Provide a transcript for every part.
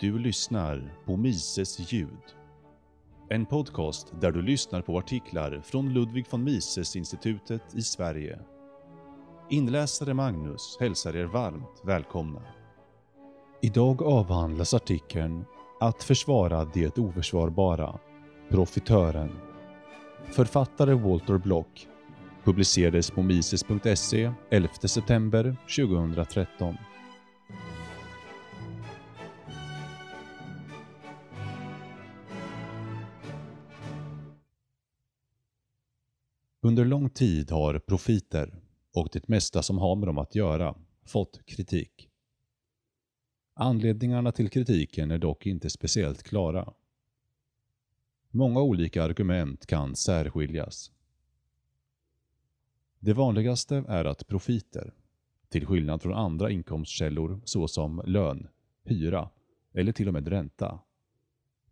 Du lyssnar på Mises ljud. En podcast där du lyssnar på artiklar från Ludwig von Mises-institutet i Sverige. Inläsare Magnus hälsar er varmt välkomna. Idag avhandlas artikeln Att försvara det oförsvarbara, Profitören. Författare Walter Block publicerades på mises.se 11 september 2013. Under lång tid har profiter och det mesta som har med dem att göra fått kritik. Anledningarna till kritiken är dock inte speciellt klara. Många olika argument kan särskiljas. Det vanligaste är att profiter, till skillnad från andra inkomstkällor såsom lön, hyra eller till och med ränta,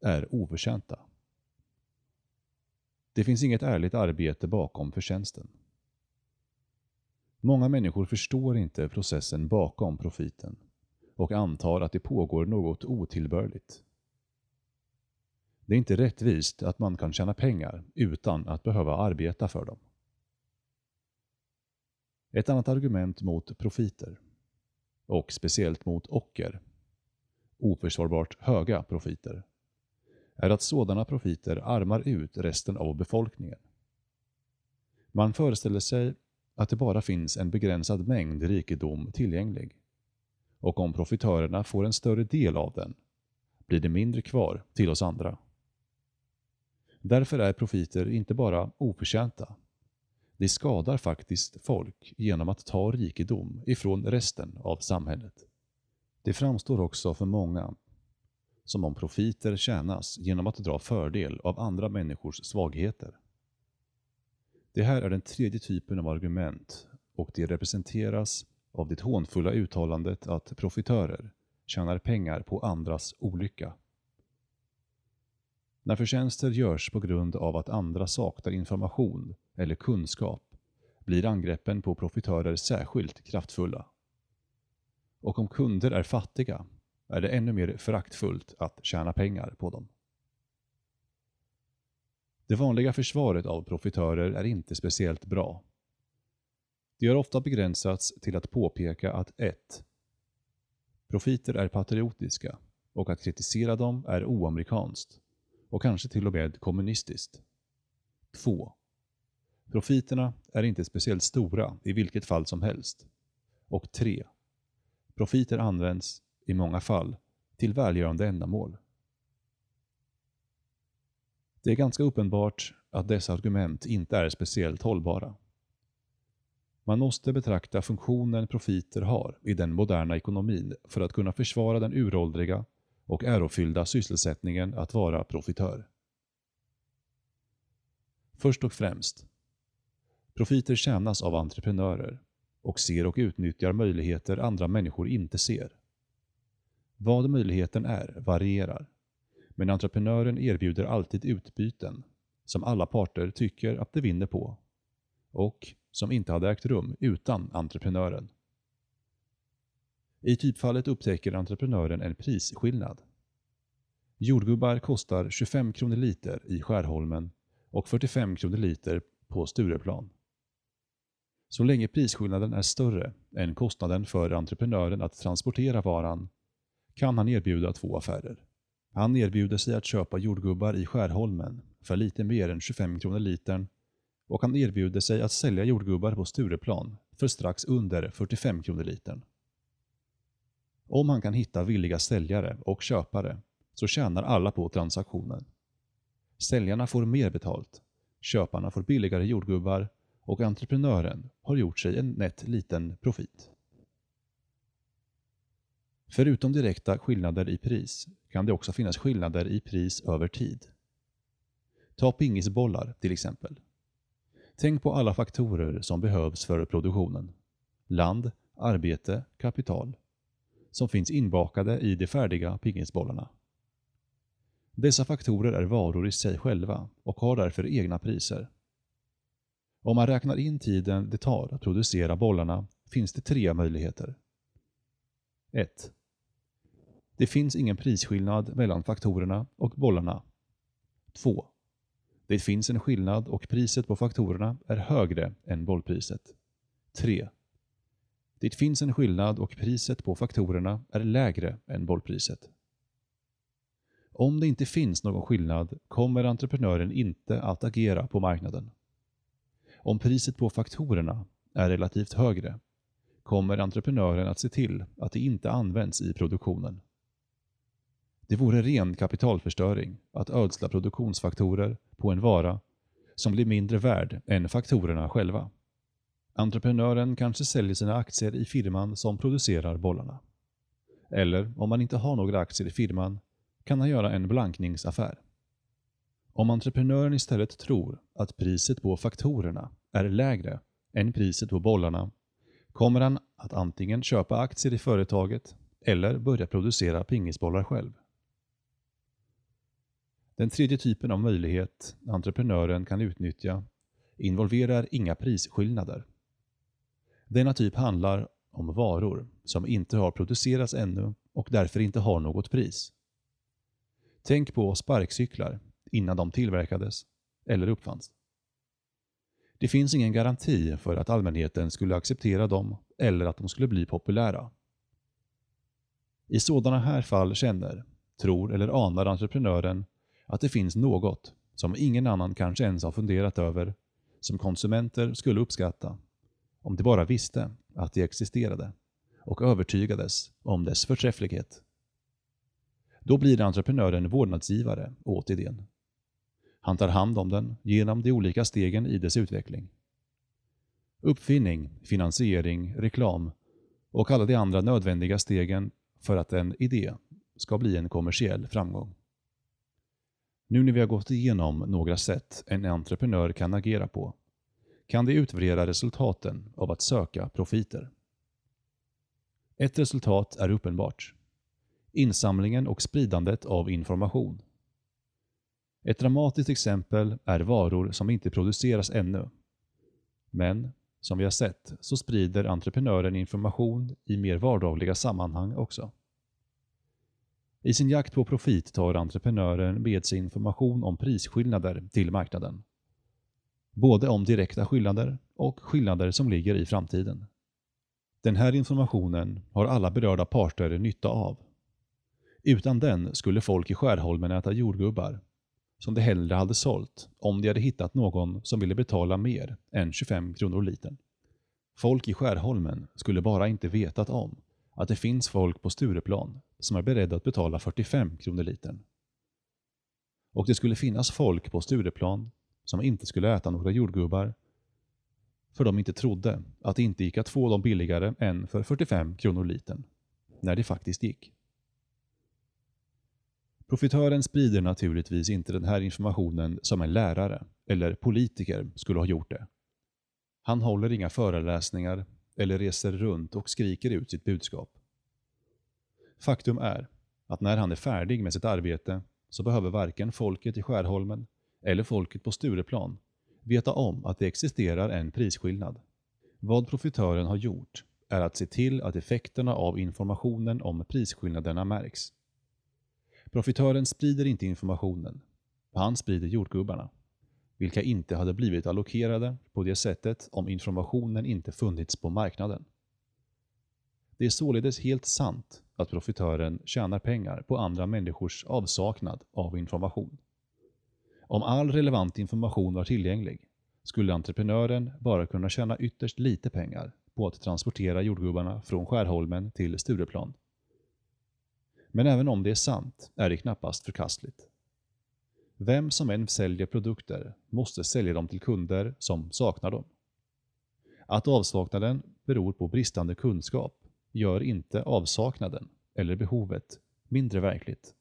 är oförtjänta. Det finns inget ärligt arbete bakom förtjänsten. Många människor förstår inte processen bakom profiten och antar att det pågår något otillbörligt. Det är inte rättvist att man kan tjäna pengar utan att behöva arbeta för dem. Ett annat argument mot profiter, och speciellt mot ocker, oförsvarbart höga profiter, är att sådana profiter armar ut resten av befolkningen. Man föreställer sig att det bara finns en begränsad mängd rikedom tillgänglig. Och om profitörerna får en större del av den, blir det mindre kvar till oss andra. Därför är profiter inte bara oförtjänta. De skadar faktiskt folk genom att ta rikedom ifrån resten av samhället. Det framstår också för många som om profiter tjänas genom att dra fördel av andra människors svagheter. Det här är den tredje typen av argument och det representeras av det hånfulla uttalandet att profitörer tjänar pengar på andras olycka. När förtjänster görs på grund av att andra saknar information eller kunskap blir angreppen på profitörer särskilt kraftfulla. Och om kunder är fattiga är det ännu mer föraktfullt att tjäna pengar på dem. Det vanliga försvaret av profitörer är inte speciellt bra. Det har ofta begränsats till att påpeka att 1. Profiter är patriotiska och att kritisera dem är oamerikanskt och kanske till och med kommunistiskt. 2. Profiterna är inte speciellt stora i vilket fall som helst. Och 3. Profiter används i många fall, till välgörande ändamål. Det är ganska uppenbart att dessa argument inte är speciellt hållbara. Man måste betrakta funktionen profiter har i den moderna ekonomin för att kunna försvara den uråldriga och ärofyllda sysselsättningen att vara profitör. Först och främst, profiter tjänas av entreprenörer och ser och utnyttjar möjligheter andra människor inte ser. Vad möjligheten är varierar, men entreprenören erbjuder alltid utbyten som alla parter tycker att de vinner på och som inte hade ägt rum utan entreprenören. I typfallet upptäcker entreprenören en prisskillnad. Jordgubbar kostar 25 kronor liter i Skärholmen och 45 kronor liter på Stureplan. Så länge prisskillnaden är större än kostnaden för entreprenören att transportera varan kan han erbjuda två affärer. Han erbjuder sig att köpa jordgubbar i Skärholmen för lite mer än 25 kronor litern och han erbjuder sig att sälja jordgubbar på Stureplan för strax under 45 kronor litern. Om han kan hitta villiga säljare och köpare så tjänar alla på transaktionen. Säljarna får mer betalt, köparna får billigare jordgubbar och entreprenören har gjort sig en nätt liten profit. Förutom direkta skillnader i pris kan det också finnas skillnader i pris över tid. Ta pingisbollar till exempel. Tänk på alla faktorer som behövs för produktionen. Land, arbete, kapital. Som finns inbakade i de färdiga pingisbollarna. Dessa faktorer är varor i sig själva och har därför egna priser. Om man räknar in tiden det tar att producera bollarna finns det tre möjligheter. 1. Det finns ingen prisskillnad mellan faktorerna och bollarna. 2. Det finns en skillnad och priset på faktorerna är högre än bollpriset. 3. Det finns en skillnad och priset på faktorerna är lägre än bollpriset. Om det inte finns någon skillnad kommer entreprenören inte att agera på marknaden. Om priset på faktorerna är relativt högre kommer entreprenören att se till att det inte används i produktionen. Det vore ren kapitalförstöring att ödsla produktionsfaktorer på en vara som blir mindre värd än faktorerna själva. Entreprenören kanske säljer sina aktier i firman som producerar bollarna. Eller om man inte har några aktier i firman kan han göra en blankningsaffär. Om entreprenören istället tror att priset på faktorerna är lägre än priset på bollarna kommer han att antingen köpa aktier i företaget eller börja producera pingisbollar själv. Den tredje typen av möjlighet entreprenören kan utnyttja involverar inga prisskillnader. Denna typ handlar om varor som inte har producerats ännu och därför inte har något pris. Tänk på sparkcyklar innan de tillverkades eller uppfanns. Det finns ingen garanti för att allmänheten skulle acceptera dem eller att de skulle bli populära. I sådana här fall känner, tror eller anar entreprenören att det finns något som ingen annan kanske ens har funderat över som konsumenter skulle uppskatta om de bara visste att det existerade och övertygades om dess förträfflighet. Då blir entreprenören vårdnadsgivare åt idén. Han tar hand om den genom de olika stegen i dess utveckling. Uppfinning, finansiering, reklam och alla de andra nödvändiga stegen för att en idé ska bli en kommersiell framgång. Nu när vi har gått igenom några sätt en entreprenör kan agera på, kan vi utvärdera resultaten av att söka profiter. Ett resultat är uppenbart. Insamlingen och spridandet av information. Ett dramatiskt exempel är varor som inte produceras ännu. Men, som vi har sett, så sprider entreprenören information i mer vardagliga sammanhang också. I sin jakt på profit tar entreprenören med sig information om prisskillnader till marknaden. Både om direkta skillnader och skillnader som ligger i framtiden. Den här informationen har alla berörda parter nytta av. Utan den skulle folk i Skärholmen äta jordgubbar, som de hellre hade sålt om de hade hittat någon som ville betala mer än 25 kronor litern. Folk i Skärholmen skulle bara inte vetat om att det finns folk på Stureplan som är beredda att betala 45 kronor litern. Och det skulle finnas folk på Stureplan som inte skulle äta några jordgubbar för de inte trodde att det inte gick att få dem billigare än för 45 kronor litern, när det faktiskt gick. Profitören sprider naturligtvis inte den här informationen som en lärare eller politiker skulle ha gjort det. Han håller inga föreläsningar eller reser runt och skriker ut sitt budskap. Faktum är att när han är färdig med sitt arbete så behöver varken folket i Skärholmen eller folket på Stureplan veta om att det existerar en prisskillnad. Vad profitören har gjort är att se till att effekterna av informationen om prisskillnaderna märks. Profitören sprider inte informationen. Han sprider jordgubbarna, vilka inte hade blivit allokerade på det sättet om informationen inte funnits på marknaden. Det är således helt sant att profitören tjänar pengar på andra människors avsaknad av information. Om all relevant information var tillgänglig skulle entreprenören bara kunna tjäna ytterst lite pengar på att transportera jordgubbarna från Skärholmen till Stureplan. Men även om det är sant är det knappast förkastligt. Vem som än säljer produkter måste sälja dem till kunder som saknar dem. Att avsaknaden beror på bristande kunskap gör inte avsaknaden eller behovet mindre verkligt.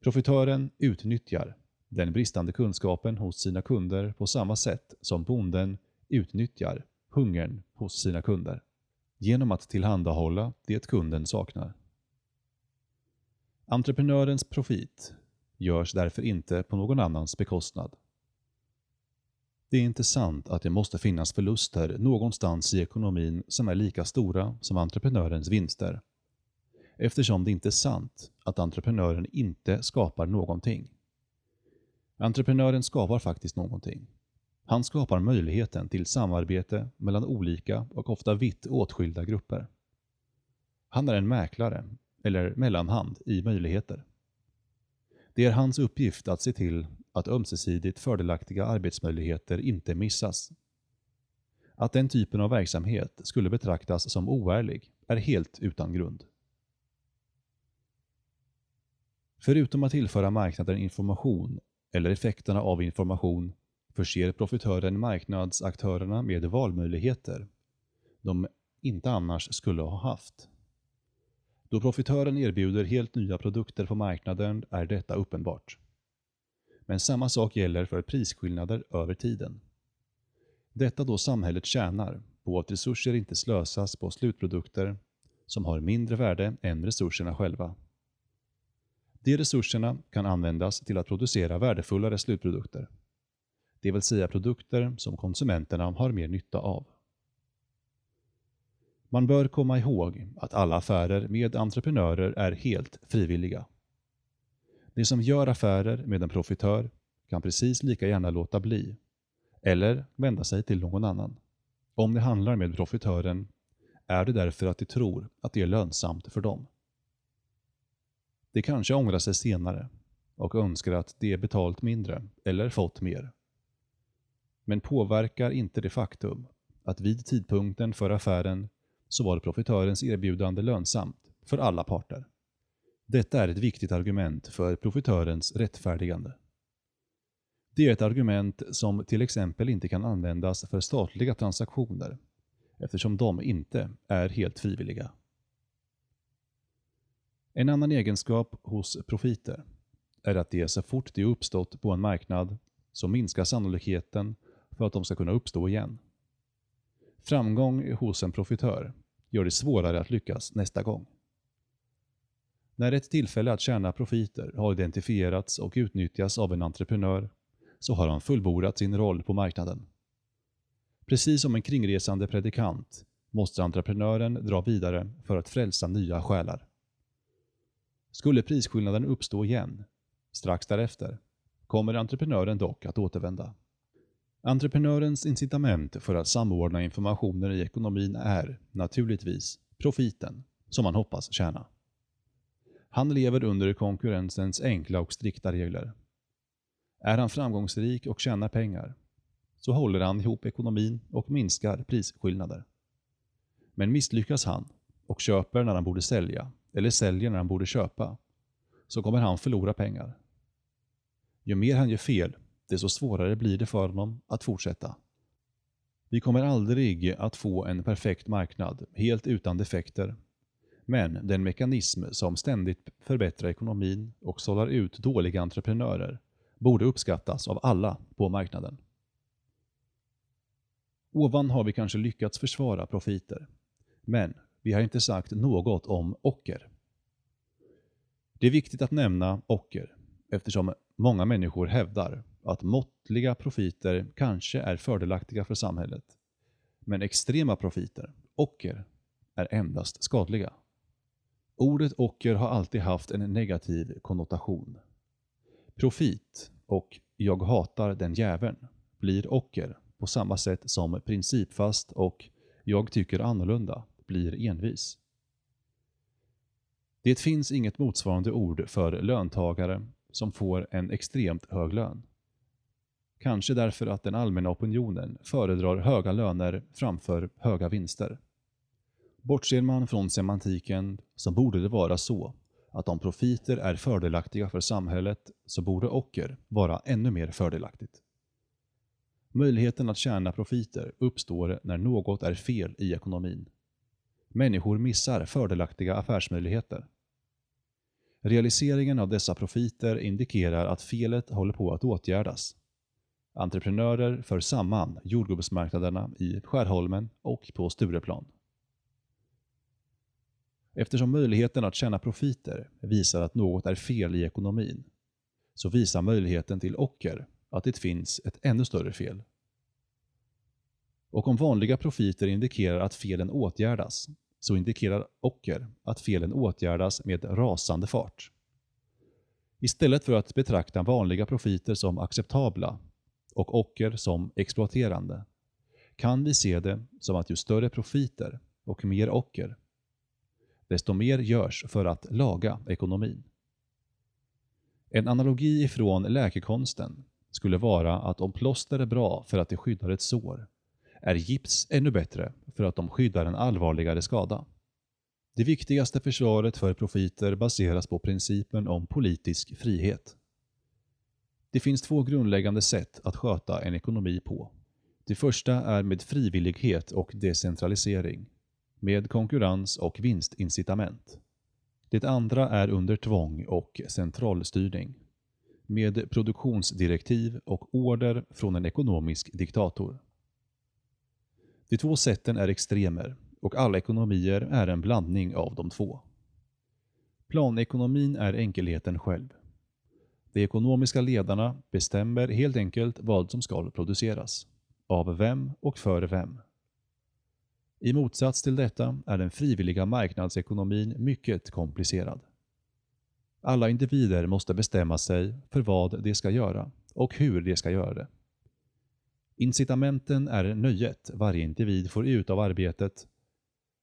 Profitören utnyttjar den bristande kunskapen hos sina kunder på samma sätt som bonden utnyttjar hungern hos sina kunder genom att tillhandahålla det kunden saknar. Entreprenörens profit görs därför inte på någon annans bekostnad. Det är inte sant att det måste finnas förluster någonstans i ekonomin som är lika stora som entreprenörens vinster. eftersom det inte är sant att entreprenören inte skapar någonting. Entreprenören skapar faktiskt någonting. Han skapar möjligheten till samarbete mellan olika och ofta vitt åtskilda grupper. Han är en mäklare, eller mellanhand, i möjligheter. Det är hans uppgift att se till att ömsesidigt fördelaktiga arbetsmöjligheter inte missas. Att den typen av verksamhet skulle betraktas som oärlig är helt utan grund. Förutom att tillföra marknaden information eller effekterna av information förser profitören marknadsaktörerna med valmöjligheter de inte annars skulle ha haft. Då profitören erbjuder helt nya produkter på marknaden är detta uppenbart. Men samma sak gäller för prisskillnader över tiden. Detta då samhället tjänar på att resurser inte slösas på slutprodukter som har mindre värde än resurserna själva. De resurserna kan användas till att producera värdefullare slutprodukter. Det vill säga produkter som konsumenterna har mer nytta av. Man bör komma ihåg att alla affärer med entreprenörer är helt frivilliga. De som gör affärer med en profitör kan precis lika gärna låta bli, eller vända sig till någon annan. Om de handlar med profitören är det därför att de tror att det är lönsamt för dem. De kanske ångrar sig senare och önskar att de betalt mindre eller fått mer. Men påverkar inte det faktum att vid tidpunkten för affären så var profitörens erbjudande lönsamt för alla parter. Detta är ett viktigt argument för profitörens rättfärdigande. Det är ett argument som till exempel inte kan användas för statliga transaktioner eftersom de inte är helt frivilliga. En annan egenskap hos profiter är att de så fort de uppstått på en marknad så minskar sannolikheten för att de ska kunna uppstå igen. Framgång hos en profitör gör det svårare att lyckas nästa gång. När ett tillfälle att tjäna profiter har identifierats och utnyttjas av en entreprenör så har han fullbordat sin roll på marknaden. Precis som en kringresande predikant måste entreprenören dra vidare för att frälsa nya själar. Skulle prisskillnaden uppstå igen, strax därefter, kommer entreprenören dock att återvända. Entreprenörens incitament för att samordna informationen i ekonomin är, naturligtvis, profiten, som han hoppas tjäna. Han lever under konkurrensens enkla och strikta regler. Är han framgångsrik och tjänar pengar, så håller han ihop ekonomin och minskar prisskillnader. Men misslyckas han och köper när han borde sälja, eller säljer när han borde köpa, så kommer han förlora pengar. Ju mer han gör fel, desto svårare blir det för honom att fortsätta. Vi kommer aldrig att få en perfekt marknad helt utan defekter. Men den mekanism som ständigt förbättrar ekonomin och sållar ut dåliga entreprenörer borde uppskattas av alla på marknaden. Ovan har vi kanske lyckats försvara profiter. Men vi har inte sagt något om ocker. Det är viktigt att nämna ocker eftersom många människor hävdar att måttliga profiter kanske är fördelaktiga för samhället. Men extrema profiter, ocker, är endast skadliga. Ordet ocker har alltid haft en negativ konnotation. Profit och jag hatar den jäveln blir ocker på samma sätt som principfast och jag tycker annorlunda blir envis. Det finns inget motsvarande ord för löntagare som får en extremt hög lön. Kanske därför att den allmänna opinionen föredrar höga löner framför höga vinster. Bortser man från semantiken så borde det vara så att om profiter är fördelaktiga för samhället så borde ocker vara ännu mer fördelaktigt. Möjligheten att tjäna profiter uppstår när något är fel i ekonomin. Människor missar fördelaktiga affärsmöjligheter. Realiseringen av dessa profiter indikerar att felet håller på att åtgärdas. Entreprenörer för samman jordgubbsmarknaderna i Skärholmen och på Stureplan. Eftersom möjligheten att tjäna profiter visar att något är fel i ekonomin, så visar möjligheten till ocker att det finns ett ännu större fel. Och om vanliga profiter indikerar att felen åtgärdas, så indikerar ocker att felen åtgärdas med rasande fart. Istället för att betrakta vanliga profiter som acceptabla och ocker som exploaterande kan vi se det som att ju större profiter och mer ocker, desto mer görs för att laga ekonomin. En analogi ifrån läkekonsten skulle vara att om plåster är bra för att det skyddar ett sår, är gips ännu bättre för att de skyddar en allvarligare skada. Det viktigaste försvaret för profiter baseras på principen om politisk frihet. Det finns två grundläggande sätt att sköta en ekonomi på. Det första är med frivillighet och decentralisering, med konkurrens och vinstincitament. Det andra är under tvång och centralstyrning, med produktionsdirektiv och order från en ekonomisk diktator. De två sätten är extremer och alla ekonomier är en blandning av de två. Planekonomin är enkelheten själv. De ekonomiska ledarna bestämmer helt enkelt vad som ska produceras, av vem och för vem. I motsats till detta är den frivilliga marknadsekonomin mycket komplicerad. Alla individer måste bestämma sig för vad de ska göra och hur de ska göra det. Incitamenten är nöjet varje individ får ut av arbetet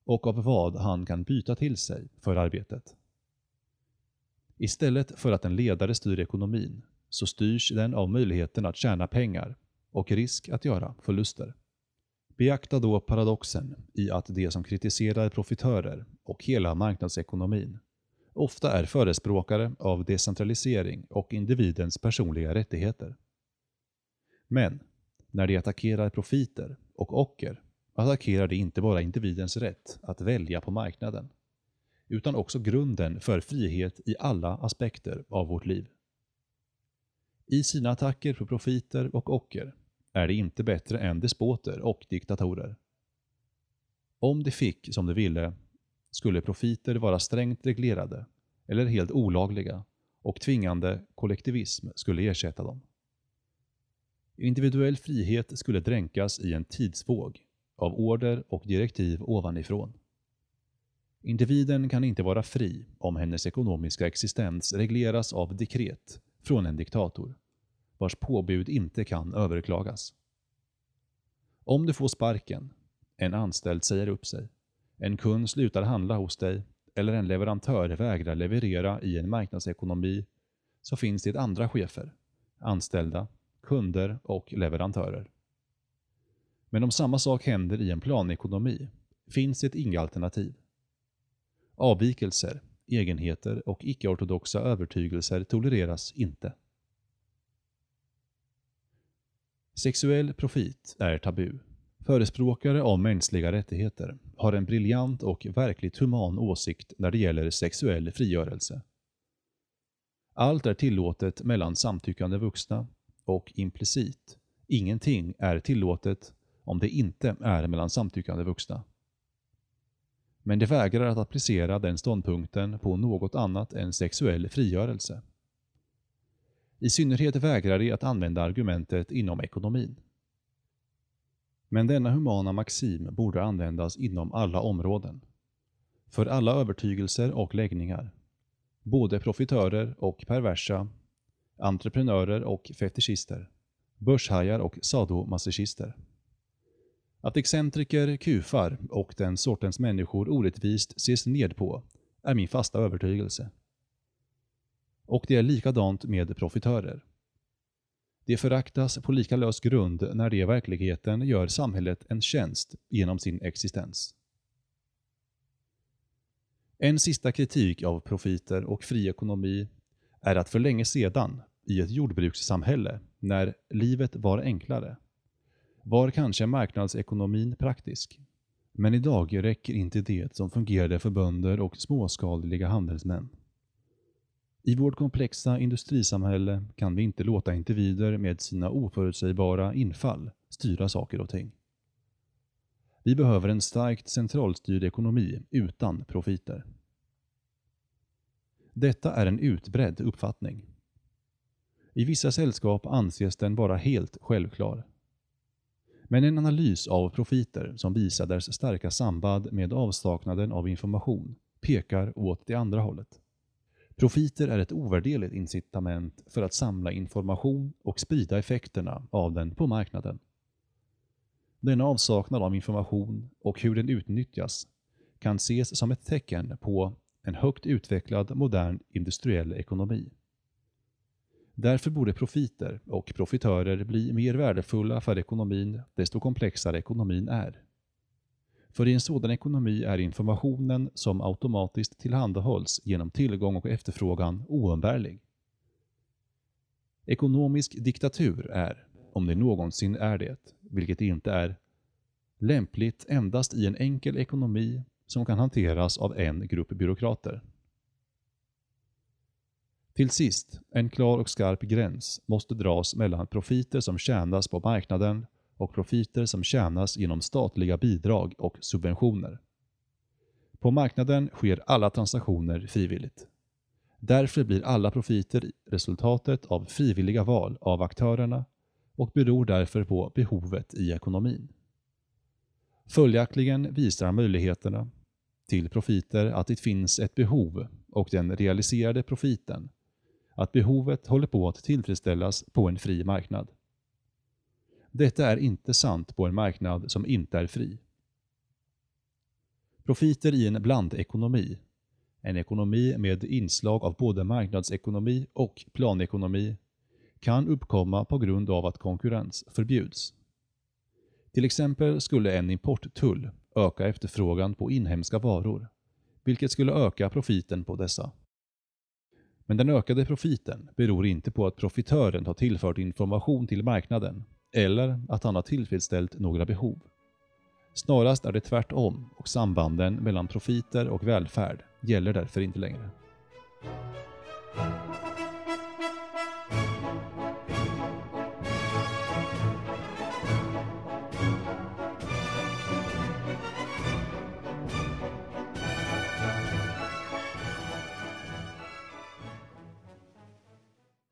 och av vad han kan byta till sig för arbetet. Istället för att en ledare styr ekonomin så styrs den av möjligheten att tjäna pengar och risk att göra förluster. Beakta då paradoxen i att de som kritiserar profitörer och hela marknadsekonomin ofta är förespråkare av decentralisering och individens personliga rättigheter. Men när de attackerar profiter och ocker attackerar de inte bara individens rätt att välja på marknaden, utan också grunden för frihet i alla aspekter av vårt liv. I sina attacker på profiter och ocker är de inte bättre än despoter och diktatorer. Om de fick som de ville skulle profiter vara strängt reglerade eller helt olagliga och tvingande kollektivism skulle ersätta dem. Individuell frihet skulle dränkas i en tidsvåg av order och direktiv ovanifrån. Individen kan inte vara fri om hennes ekonomiska existens regleras av dekret från en diktator, vars påbud inte kan överklagas. Om du får sparken, en anställd säger upp sig, en kund slutar handla hos dig eller en leverantör vägrar leverera i en marknadsekonomi så finns det andra chefer, anställda, kunder och leverantörer. Men om samma sak händer i en planekonomi finns det inga alternativ. Avvikelser, egenheter och icke-ortodoxa övertygelser tolereras inte. Sexuell profit är tabu. Förespråkare av mänskliga rättigheter har en briljant och verkligt human åsikt när det gäller sexuell frigörelse. Allt är tillåtet mellan samtyckande vuxna och implicit. Ingenting är tillåtet om det inte är mellan samtyckande vuxna. Men de vägrar att applicera den ståndpunkten på något annat än sexuell frigörelse. I synnerhet vägrar de att använda argumentet inom ekonomin. Men denna humana maxim borde användas inom alla områden. För alla övertygelser och läggningar. Både profitörer och perversa, entreprenörer och fetischister, börshajar och sadomasochister. Att excentriker, kufar och den sortens människor orättvist ses ned på är min fasta övertygelse. Och det är likadant med profitörer. De föraktas på lika lös grund när de i verkligheten gör samhället en tjänst genom sin existens. En sista kritik av profiter och fri ekonomi är att för länge sedan, i ett jordbrukssamhälle, när livet var enklare, var kanske marknadsekonomin praktisk. Men idag räcker inte det som fungerade för bönder och småskaliga handelsmän. I vårt komplexa industrisamhälle kan vi inte låta individer med sina oförutsägbara infall styra saker och ting. Vi behöver en starkt centralstyrd ekonomi utan profiter. Detta är en utbredd uppfattning. I vissa sällskap anses den vara helt självklar. Men en analys av profiter som visar deras starka samband med avsaknaden av information pekar åt det andra hållet. Profiter är ett ovärderligt incitament för att samla information och sprida effekterna av den på marknaden. Denna avsaknad av information och hur den utnyttjas kan ses som ett tecken på en högt utvecklad modern industriell ekonomi. Därför borde profiter och profitörer bli mer värdefulla för ekonomin desto komplexare ekonomin är. För i en sådan ekonomi är informationen som automatiskt tillhandahålls genom tillgång och efterfrågan oumbärlig. Ekonomisk diktatur är, om det någonsin är det, vilket det inte är, lämpligt endast i en enkel ekonomi som kan hanteras av en grupp byråkrater. Till sist, en klar och skarp gräns måste dras mellan profiter som tjänas på marknaden och profiter som tjänas genom statliga bidrag och subventioner. På marknaden sker alla transaktioner frivilligt. Därför blir alla profiter resultatet av frivilliga val av aktörerna och beror därför på behovet i ekonomin. Följaktligen visar möjligheterna till profiter att det finns ett behov och den realiserade profiten att behovet håller på att tillfredsställas på en fri marknad. Detta är inte sant på en marknad som inte är fri. Profiter i en blandekonomi, en ekonomi med inslag av både marknadsekonomi och planekonomi, kan uppkomma på grund av att konkurrens förbjuds. Till exempel skulle en importtull öka efterfrågan på inhemska varor, vilket skulle öka profiten på dessa. Men den ökade profiten beror inte på att profitören har tillfört information till marknaden eller att han har tillfredsställt några behov. Snarast är det tvärtom och sambanden mellan profiter och välfärd gäller därför inte längre.